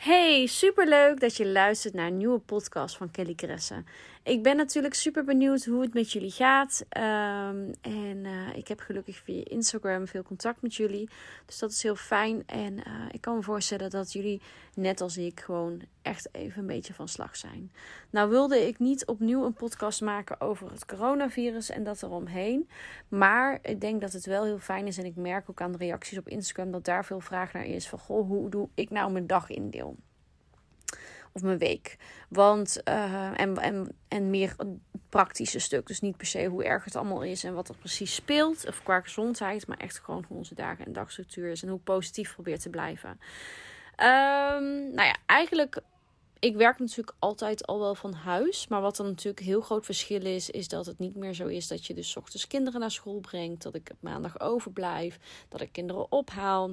Hey, superleuk dat je luistert naar een nieuwe podcast van Kelly Kresse. Ik ben natuurlijk super benieuwd hoe het met jullie gaat. Ehm, en uh, ik heb gelukkig via Instagram veel contact met jullie. Dus dat is heel fijn. En uh, ik kan me voorstellen dat jullie, net als ik, gewoon echt even een beetje van slag zijn. Nou wilde ik niet opnieuw een podcast maken over het coronavirus en dat eromheen. Maar ik denk dat het wel heel fijn is. En ik merk ook aan de reacties op Instagram dat daar veel vraag naar is. Van goh, hoe doe ik nou mijn dag indeel? of mijn week. Want, uh, en, en, en meer praktische stuk. Dus niet per se hoe erg het allemaal is en wat er precies speelt. Of qua gezondheid, maar echt gewoon hoe onze dagen en dagstructuur is. En hoe positief probeert te blijven. Um, nou ja, eigenlijk ik werk natuurlijk altijd al wel van huis. Maar wat dan natuurlijk heel groot verschil is, is dat het niet meer zo is dat je dus ochtends kinderen naar school brengt. Dat ik op maandag overblijf. Dat ik kinderen ophaal.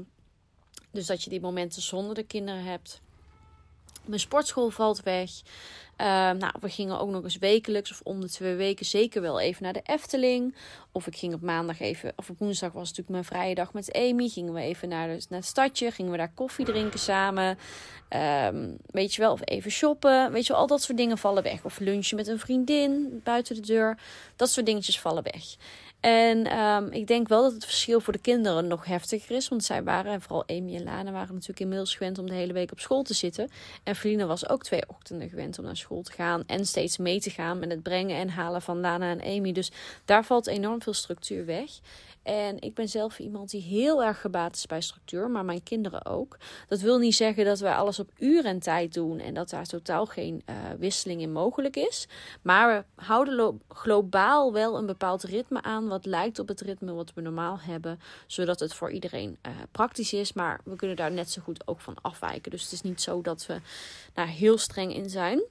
Dus dat je die momenten zonder de kinderen hebt. Mijn sportschool valt weg. Uh, nou, we gingen ook nog eens wekelijks of om de twee weken zeker wel even naar de Efteling. Of ik ging op maandag even, of op woensdag was natuurlijk mijn vrije dag met Amy. Gingen we even naar, naar het stadje, gingen we daar koffie drinken samen. Um, weet je wel, of even shoppen. Weet je wel, al dat soort dingen vallen weg. Of lunchen met een vriendin buiten de deur. Dat soort dingetjes vallen weg. En um, ik denk wel dat het verschil voor de kinderen nog heftiger is. Want zij waren, en vooral Amy en Lana, waren natuurlijk inmiddels gewend om de hele week op school te zitten. En Feline was ook twee ochtenden gewend om naar school te gaan. En steeds mee te gaan met het brengen en halen van Lana en Amy. Dus daar valt enorm veel structuur weg. En ik ben zelf iemand die heel erg gebaat is bij structuur, maar mijn kinderen ook. Dat wil niet zeggen dat wij alles op uur en tijd doen en dat daar totaal geen uh, wisseling in mogelijk is. Maar we houden globaal wel een bepaald ritme aan, wat lijkt op het ritme wat we normaal hebben, zodat het voor iedereen uh, praktisch is. Maar we kunnen daar net zo goed ook van afwijken. Dus het is niet zo dat we daar heel streng in zijn.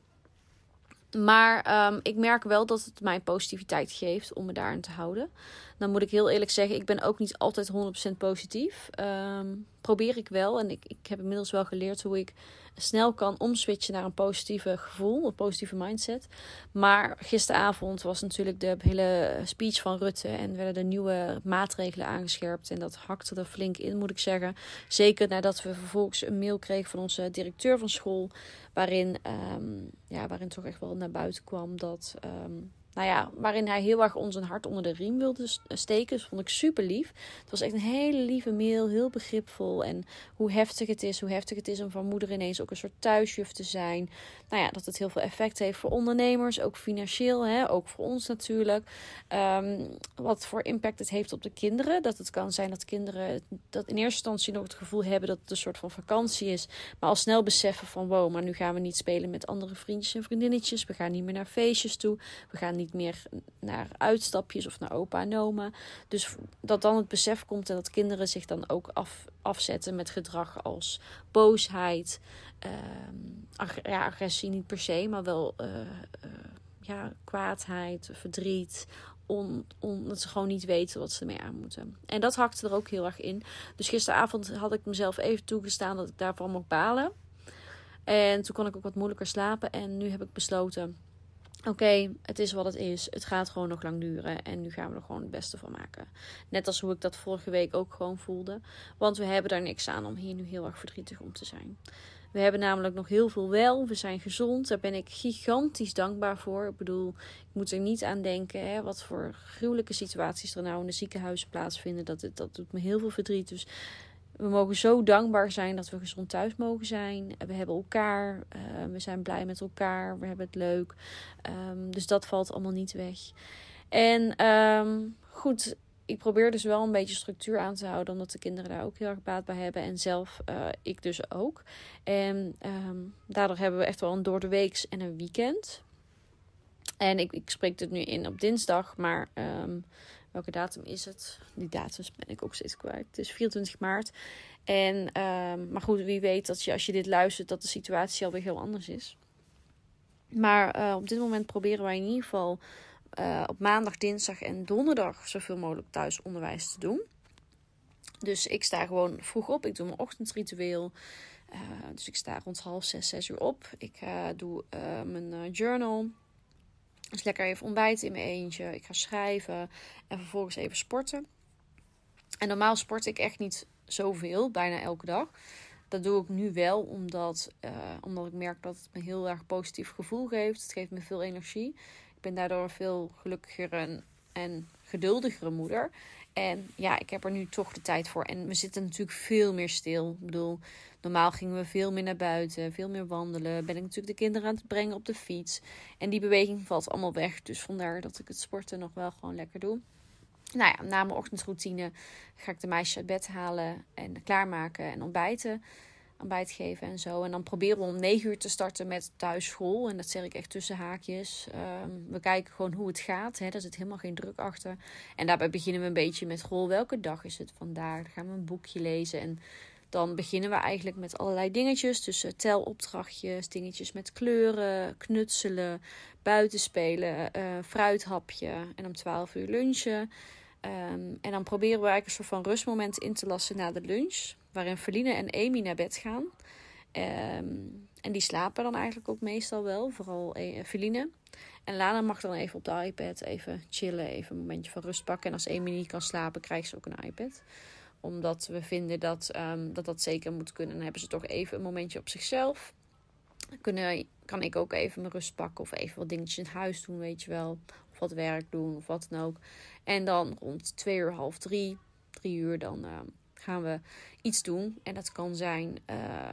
Maar um, ik merk wel dat het mij positiviteit geeft om me daarin te houden. Dan moet ik heel eerlijk zeggen, ik ben ook niet altijd 100% positief. Um, probeer ik wel. En ik, ik heb inmiddels wel geleerd hoe ik snel kan omswitchen naar een positieve gevoel, een positieve mindset. Maar gisteravond was natuurlijk de hele speech van Rutte en werden de nieuwe maatregelen aangescherpt. En dat hakte er flink in, moet ik zeggen. Zeker nadat we vervolgens een mail kregen van onze directeur van school, waarin, um, ja, waarin toch echt wel naar buiten kwam dat. Um, nou ja, waarin hij heel erg ons een hart onder de riem wilde steken. Vond ik super lief. Het was echt een hele lieve mail, heel begripvol. En hoe heftig het is, hoe heftig het is om van moeder ineens ook een soort thuisjuf te zijn. Nou ja, dat het heel veel effect heeft voor ondernemers, ook financieel, hè, ook voor ons natuurlijk. Um, wat voor impact het heeft op de kinderen. Dat het kan zijn dat kinderen dat in eerste instantie nog het gevoel hebben dat het een soort van vakantie is. Maar al snel beseffen van wow, maar nu gaan we niet spelen met andere vriendjes en vriendinnetjes. We gaan niet meer naar feestjes toe. We gaan niet meer naar uitstapjes of naar opa en oma. Dus dat dan het besef komt en dat kinderen zich dan ook af, afzetten met gedrag als boosheid, ag ja, agressie niet per se, maar wel uh, uh, ja, kwaadheid, verdriet, on, dat ze gewoon niet weten wat ze mee aan moeten. En dat hakte er ook heel erg in. Dus gisteravond had ik mezelf even toegestaan dat ik daarvan mocht balen. En toen kon ik ook wat moeilijker slapen. En nu heb ik besloten Oké, het is wat het is. Het gaat gewoon nog lang duren. En nu gaan we er gewoon het beste van maken. Net als hoe ik dat vorige week ook gewoon voelde. Want we hebben daar niks aan om hier nu heel erg verdrietig om te zijn. We hebben namelijk nog heel veel wel. We zijn gezond. Daar ben ik gigantisch dankbaar voor. Ik bedoel, ik moet er niet aan denken hè, wat voor gruwelijke situaties er nou in de ziekenhuizen plaatsvinden. Dat, dat doet me heel veel verdriet. Dus we mogen zo dankbaar zijn dat we gezond thuis mogen zijn. We hebben elkaar. Uh, we zijn blij met elkaar. We hebben het leuk. Um, dus dat valt allemaal niet weg. En um, goed, ik probeer dus wel een beetje structuur aan te houden. Omdat de kinderen daar ook heel erg baat bij hebben. En zelf, uh, ik dus ook. En um, daardoor hebben we echt wel een door de weeks en een weekend. En ik, ik spreek het nu in op dinsdag. Maar Welke datum is het? Die datum ben ik ook steeds kwijt. Het is 24 maart. En, um, maar goed, wie weet dat je als je dit luistert, dat de situatie alweer heel anders is. Maar op dit moment proberen wij in ieder geval op maandag, dinsdag en donderdag zoveel mogelijk thuis onderwijs te doen. Dus ik sta gewoon vroeg op. Ik doe mijn ochtendritueel. Uh, dus ik sta rond half zes, zes uur op. Ik doe mijn journal. Dus lekker even ontbijten in mijn eentje. Ik ga schrijven. En vervolgens even sporten. En normaal sport ik echt niet zoveel, bijna elke dag. Dat doe ik nu wel, omdat, omdat ik merk dat het me heel erg positief gevoel geeft. Het geeft me veel energie. Ik ben daardoor veel gelukkiger en, en geduldigere moeder. En ja, ik heb er nu toch de tijd voor. En we zitten natuurlijk veel meer stil. Ik bedoel, normaal gingen we veel meer naar buiten, veel meer wandelen. Ben ik natuurlijk de kinderen aan het brengen op de fiets. En die beweging valt allemaal weg. Dus vandaar dat ik het sporten nog wel gewoon lekker doe. Nou ja, na mijn ochtendroutine ga ik de meisjes uit bed halen en klaarmaken en ontbijten ontbijt geven en zo. En dan proberen we om 9 uur te starten met thuisschool. En dat zeg ik echt tussen haakjes. Ehm, we kijken gewoon hoe het gaat. Hè. Daar zit helemaal geen druk achter. En daarbij beginnen we een beetje met: goh, welke dag is het vandaag? Dan gaan we een boekje lezen. En dan beginnen we eigenlijk met allerlei dingetjes. Dus telopdrachtjes, dingetjes met kleuren, knutselen, buitenspelen, uh, fruithapje. En om 12 uur lunchen. Ehm, en dan proberen we eigenlijk een soort van rustmoment in te lassen na de lunch waarin Feline en Amy naar bed gaan. Ehm, en die slapen dan eigenlijk ook meestal wel, vooral eh, Feline. En Lana mag dan even op de iPad even chillen, even een momentje van rust pakken. En als Amy niet kan slapen, krijgt ze ook een iPad. Omdat we vinden dat, um, dat dat zeker moet kunnen. Dan hebben ze toch even een momentje op zichzelf. Kunnen, kan ik ook even mijn rust pakken of even wat dingetjes in huis doen, weet je wel. Of wat werk doen of wat dan ook. En dan rond twee uur, half drie, drie uur, dan... Uh, gaan we iets doen. En dat kan zijn uh,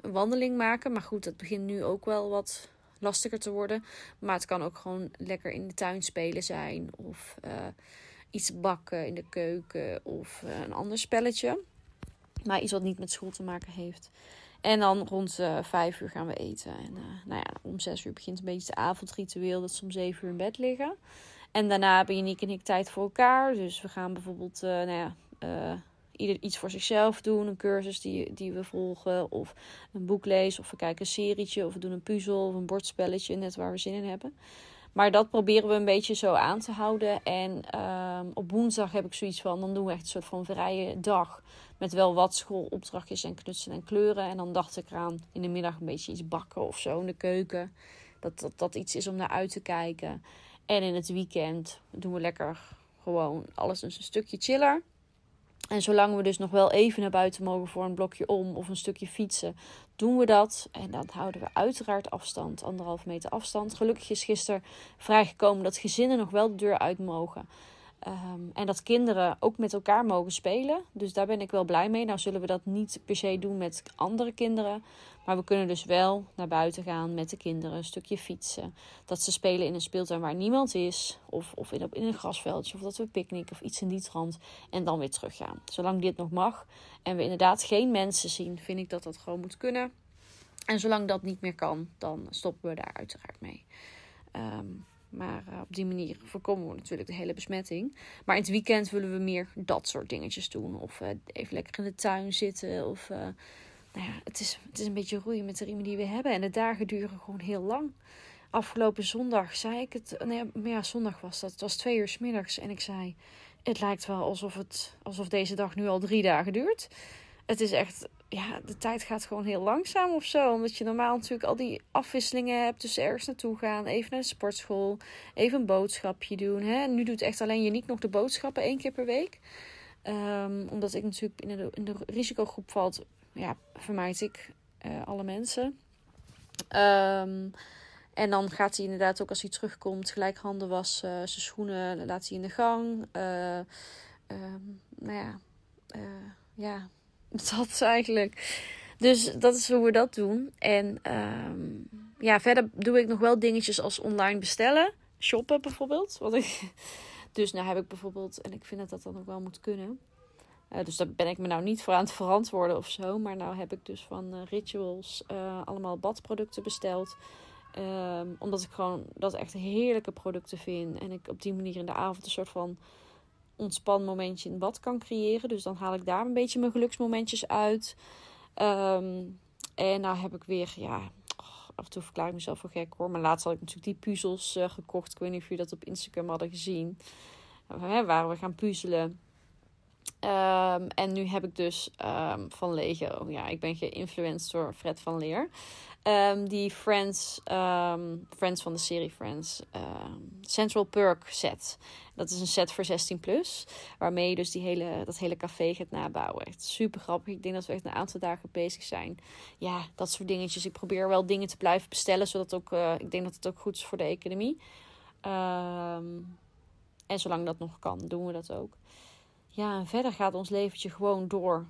een wandeling maken. Maar goed, dat begint nu ook wel wat lastiger te worden. Maar het kan ook gewoon lekker in de tuin spelen zijn. Of uh, iets bakken in de keuken. Of uh, een ander spelletje. Maar iets wat niet met school te maken heeft. En dan rond vijf uur gaan we eten. En nou ja, om zes uur begint een beetje het avondritueel. Dat ze om zeven uur in bed liggen. En daarna hebben Janiek en ik tijd voor elkaar. Dus we gaan bijvoorbeeld, nou ja ieder iets voor zichzelf doen. Een cursus die, die we volgen. Of een boek lezen. Of we kijken een serietje. Of we doen een puzzel. Of een bordspelletje. Net waar we zin in hebben. Maar dat proberen we een beetje zo aan te houden. En um, op woensdag heb ik zoiets van. Dan doen we echt een soort van vrije dag. Met wel wat schoolopdrachtjes en knutselen en kleuren. En dan dacht ik eraan in de middag een beetje iets bakken of zo in de keuken. Dat dat, dat iets is om naar uit te kijken. En in het weekend doen we lekker gewoon alles een stukje chiller. En zolang we dus nog wel even naar buiten mogen voor een blokje om of een stukje fietsen, doen we dat. En dan houden we uiteraard afstand, anderhalf meter afstand. Gelukkig is gisteren vrijgekomen dat gezinnen nog wel de deur uit mogen. Ehm, en dat kinderen ook met elkaar mogen spelen. Dus daar ben ik wel blij mee. Nou zullen we dat niet per se doen met andere kinderen. Maar we kunnen dus wel naar buiten gaan met de kinderen. Een stukje fietsen. Dat ze spelen in een speeltuin waar niemand is. Of, of in, in een grasveldje. Of dat we picknicken of iets in die trant. En dan weer teruggaan. Zolang dit nog mag. En we inderdaad geen mensen zien. Vind ik dat dat gewoon moet kunnen. En zolang dat niet meer kan. Dan stoppen we daar uiteraard mee. Um, maar uh, op die manier voorkomen we natuurlijk de hele besmetting. Maar in het weekend willen we meer dat soort dingetjes doen. Of uh, even lekker in de tuin zitten. Of uh, nou ja, het is, het is een beetje roeien met de riemen die we hebben. En de dagen duren gewoon heel lang. Afgelopen zondag zei ik het. Nee, ja, zondag was dat. Het was twee uur s middags. En ik zei: Het lijkt wel alsof, het, alsof deze dag nu al drie dagen duurt. Het is echt ja, de tijd gaat gewoon heel langzaam of zo. Omdat je normaal natuurlijk al die afwisselingen hebt. Dus ergens naartoe gaan, even naar de sportschool, even een boodschapje doen. Hè? Nu doet echt alleen je niet nog de boodschappen één keer per week. Um, omdat ik natuurlijk in de, in de risicogroep valt, ja, vermijd ik uh, alle mensen. Um, en dan gaat hij inderdaad ook als hij terugkomt gelijk handen wassen, zijn schoenen laat hij in de gang. Uh, um, nou ja, uh, ja, Dat eigenlijk. Dus dat is hoe we dat doen. En um, ja, verder doe ik nog wel dingetjes als online bestellen. Shoppen bijvoorbeeld. Wat ik, dus nou heb ik bijvoorbeeld, en ik vind dat dat dan ook wel moet kunnen. Uh, dus daar ben ik me nou niet voor aan het verantwoorden of zo. Maar nou heb ik dus van uh, Rituals uh, allemaal badproducten besteld. Um, omdat ik gewoon dat echt heerlijke producten vind. En ik op die manier in de avond een soort van momentje in bad kan creëren. Dus dan haal ik daar een beetje mijn geluksmomentjes uit. Um, en nou heb ik weer, ja, af en toe verklaar ik mezelf voor gek hoor. Maar laatst had ik natuurlijk die puzzels uh, gekocht. Ik weet niet of jullie dat op Instagram hadden gezien. Uh, waar we gaan puzzelen. Um, en nu heb ik dus um, van Lego. Ja, ik ben geïnfluenced door Fred van Leer. Um, die Friends, Friends van de serie Friends, Central Perk set. Dat is een set voor 16 plus. Waarmee je dus die hele, dat hele café gaat nabouwen. Echt super grappig. Ik denk dat we echt een aantal dagen bezig zijn. Ja, dat soort dingetjes. Ik probeer wel dingen te blijven bestellen. Zodat ook, uh, ik denk dat het ook goed is voor de economie. en zolang dat nog kan, doen we dat ook ja, en verder gaat ons leventje gewoon door.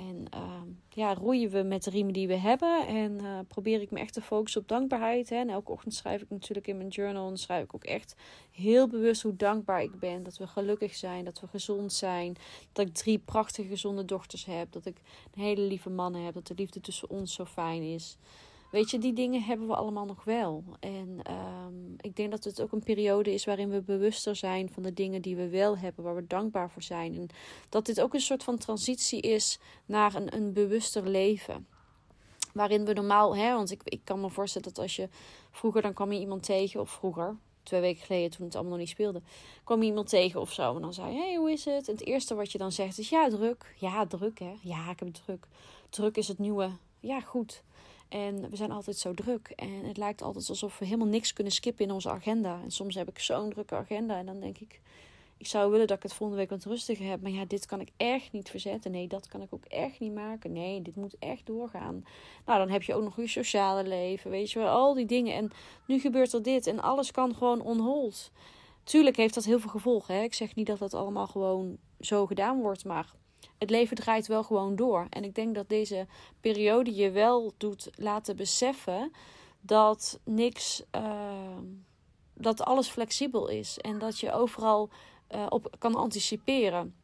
En uh, ja, roeien we met de riemen die we hebben. En uh, probeer ik me echt te focussen op dankbaarheid. Hè. En elke ochtend schrijf ik natuurlijk in mijn journal. En schrijf ik ook echt heel bewust hoe dankbaar ik ben. Dat we gelukkig zijn. Dat we gezond zijn. Dat ik drie prachtige gezonde dochters heb. Dat ik een hele lieve mannen heb. Dat de liefde tussen ons zo fijn is. Weet je, die dingen hebben we allemaal nog wel. En um, ik denk dat het ook een periode is waarin we bewuster zijn van de dingen die we wel hebben, waar we dankbaar voor zijn. En dat dit ook een soort van transitie is naar een, een bewuster leven. Waarin we normaal, hè, want ik, ik kan me voorstellen dat als je vroeger dan kwam je iemand tegen, of vroeger, twee weken geleden toen het allemaal nog niet speelde, kwam je iemand tegen of zo. En dan zei je, hey, hoe is het? En het eerste wat je dan zegt is, ja, druk. Ja, druk hè. Ja, ik heb druk. Druk is het nieuwe. Ja, goed. En we zijn altijd zo druk. En het lijkt altijd alsof we helemaal niks kunnen skippen in onze agenda. En soms heb ik zo'n drukke agenda. En dan denk ik, ik zou willen dat ik het volgende week wat rustiger heb. Maar ja, dit kan ik echt niet verzetten. Nee, dat kan ik ook echt niet maken. Nee, dit moet echt doorgaan. Nou, dan heb je ook nog je sociale leven. Weet je wel, al die dingen. En nu gebeurt er dit. En alles kan gewoon onhold. Tuurlijk heeft dat heel veel gevolgen. Hè? Ik zeg niet dat dat allemaal gewoon zo gedaan wordt. Maar het leven draait wel gewoon door. En ik denk dat deze periode je wel doet laten beseffen dat niks, uh, dat alles flexibel is en dat je overal uh, op kan anticiperen.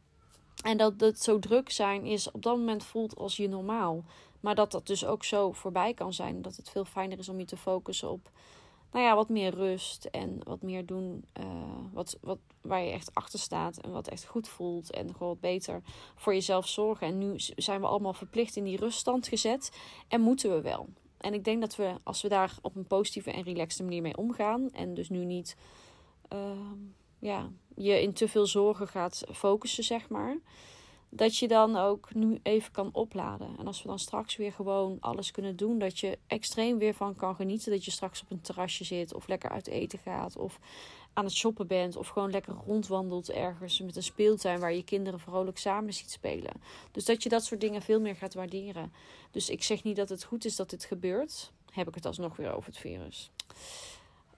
En dat het zo druk zijn is op dat moment voelt als je normaal. Maar dat dat dus ook zo voorbij kan zijn. Dat het veel fijner is om je te focussen op nou ja, wat meer rust en wat meer doen uh, wat, wat, waar je echt achter staat en wat echt goed voelt. En gewoon wat beter voor jezelf zorgen. En nu zijn we allemaal verplicht in die ruststand gezet en moeten we wel. En ik denk dat we, als we daar op een positieve en relaxte manier mee omgaan, en dus nu niet uh, ja, je in te veel zorgen gaat focussen, zeg maar dat je dan ook nu even kan opladen. En als we dan straks weer gewoon alles kunnen doen, dat je extreem weer van kan genieten. Dat je straks op een terrasje zit of lekker uit eten gaat of aan het shoppen bent of gewoon lekker rondwandelt ergens met een speeltuin waar je kinderen vrolijk samen ziet spelen. Dus dat je dat soort dingen veel meer gaat waarderen. Dus ik zeg niet dat het goed is dat dit gebeurt. Heb ik het alsnog weer over het virus.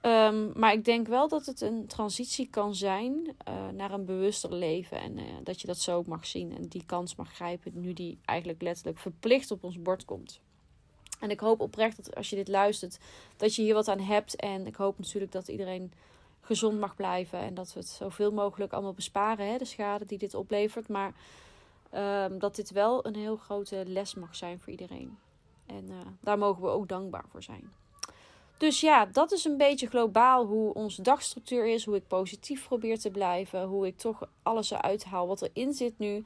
Um, maar ik denk wel dat het een transitie kan zijn uh, naar een bewuster leven. En uh, dat je dat zo ook mag zien. En die kans mag grijpen nu die eigenlijk letterlijk verplicht op ons bord komt. En ik hoop oprecht dat als je dit luistert, dat je hier wat aan hebt. En ik hoop natuurlijk dat iedereen gezond mag blijven. En dat we het zoveel mogelijk allemaal besparen, hè, de schade die dit oplevert. Maar um, dat dit wel een heel grote les mag zijn voor iedereen. En uh, daar mogen we ook dankbaar voor zijn. Dus ja, dat is een beetje globaal hoe onze dagstructuur is. Hoe ik positief probeer te blijven. Hoe ik toch alles eruit haal wat erin zit nu.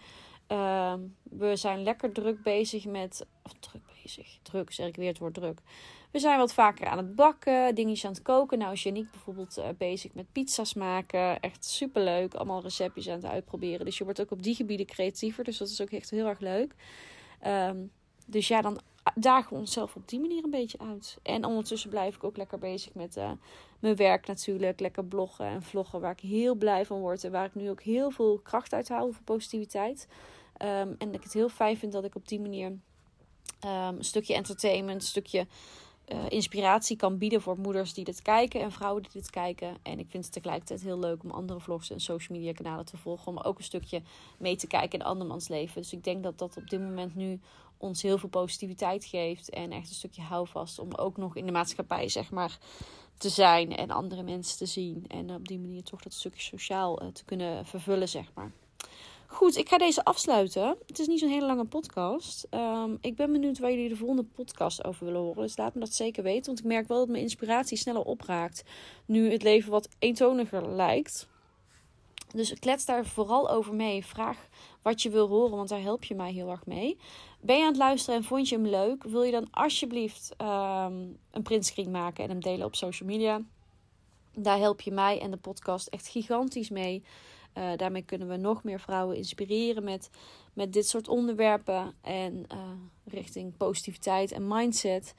Uh, we zijn lekker druk bezig met. Of druk bezig. Druk, zeg ik weer het woord druk. We zijn wat vaker aan het bakken, dingetjes aan het koken. Nou is Janiek bijvoorbeeld uh, bezig met pizza's maken. Echt super leuk. Allemaal receptjes aan het uitproberen. Dus je wordt ook op die gebieden creatiever. Dus dat is ook echt heel erg leuk. Um, dus ja, dan dagen we onszelf op die manier een beetje uit. En ondertussen blijf ik ook lekker bezig met uh, mijn werk natuurlijk. Lekker bloggen en vloggen waar ik heel blij van word. En waar ik nu ook heel veel kracht uit haal voor positiviteit. Um, en ik het heel fijn vind dat ik op die manier um, een stukje entertainment, een stukje uh, inspiratie kan bieden voor moeders die dit kijken en vrouwen die dit kijken. En ik vind het tegelijkertijd heel leuk om andere vlogs en social media kanalen te volgen. Om ook een stukje mee te kijken in andermans leven. Dus ik denk dat dat op dit moment nu ons heel veel positiviteit geeft. En echt een stukje houvast om ook nog in de maatschappij, zeg maar, te zijn. En andere mensen te zien. En op die manier toch dat stukje sociaal uh, te kunnen vervullen, zeg maar. Goed, ik ga deze afsluiten. Het is niet zo'n hele lange podcast. Um, ik ben benieuwd waar jullie de volgende podcast over willen horen. Dus laat me dat zeker weten. Want ik merk wel dat mijn inspiratie sneller opraakt. Nu het leven wat eentoniger lijkt. Dus klets daar vooral over mee. Vraag wat je wil horen, want daar help je mij heel erg mee. Ben je aan het luisteren en vond je hem leuk? Wil je dan alsjeblieft um, een printscreen maken en hem delen op social media? Daar help je mij en de podcast echt gigantisch mee. Uh, daarmee kunnen we nog meer vrouwen inspireren met, met dit soort onderwerpen. En uh, richting positiviteit en mindset.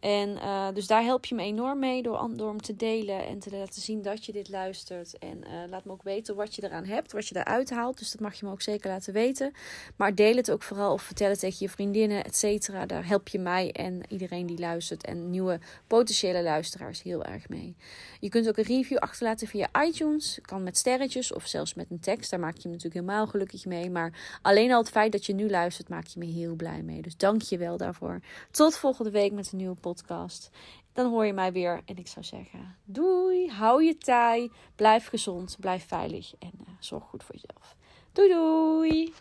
En uh, dus daar help je me enorm mee door, door hem te delen en te laten zien dat je dit luistert. En uh, laat me ook weten wat je eraan hebt, wat je eruit haalt. Dus dat mag je me ook zeker laten weten. Maar deel het ook vooral of vertel het tegen je vriendinnen, et cetera. Daar help je mij en iedereen die luistert en nieuwe potentiële luisteraars heel erg mee. Je kunt ook een review achterlaten via iTunes. Kan met sterretjes of zelfs met een tekst. Daar maak je me natuurlijk helemaal gelukkig mee. Maar alleen al het feit dat je nu luistert, maak je me heel blij mee. Dus dank je wel daarvoor. Tot volgende week met een nieuwe podcast podcast. Dan hoor je mij weer. En ik zou zeggen: doei, hou je taai, blijf gezond, blijf veilig en uh, zorg goed voor jezelf. Doei doei!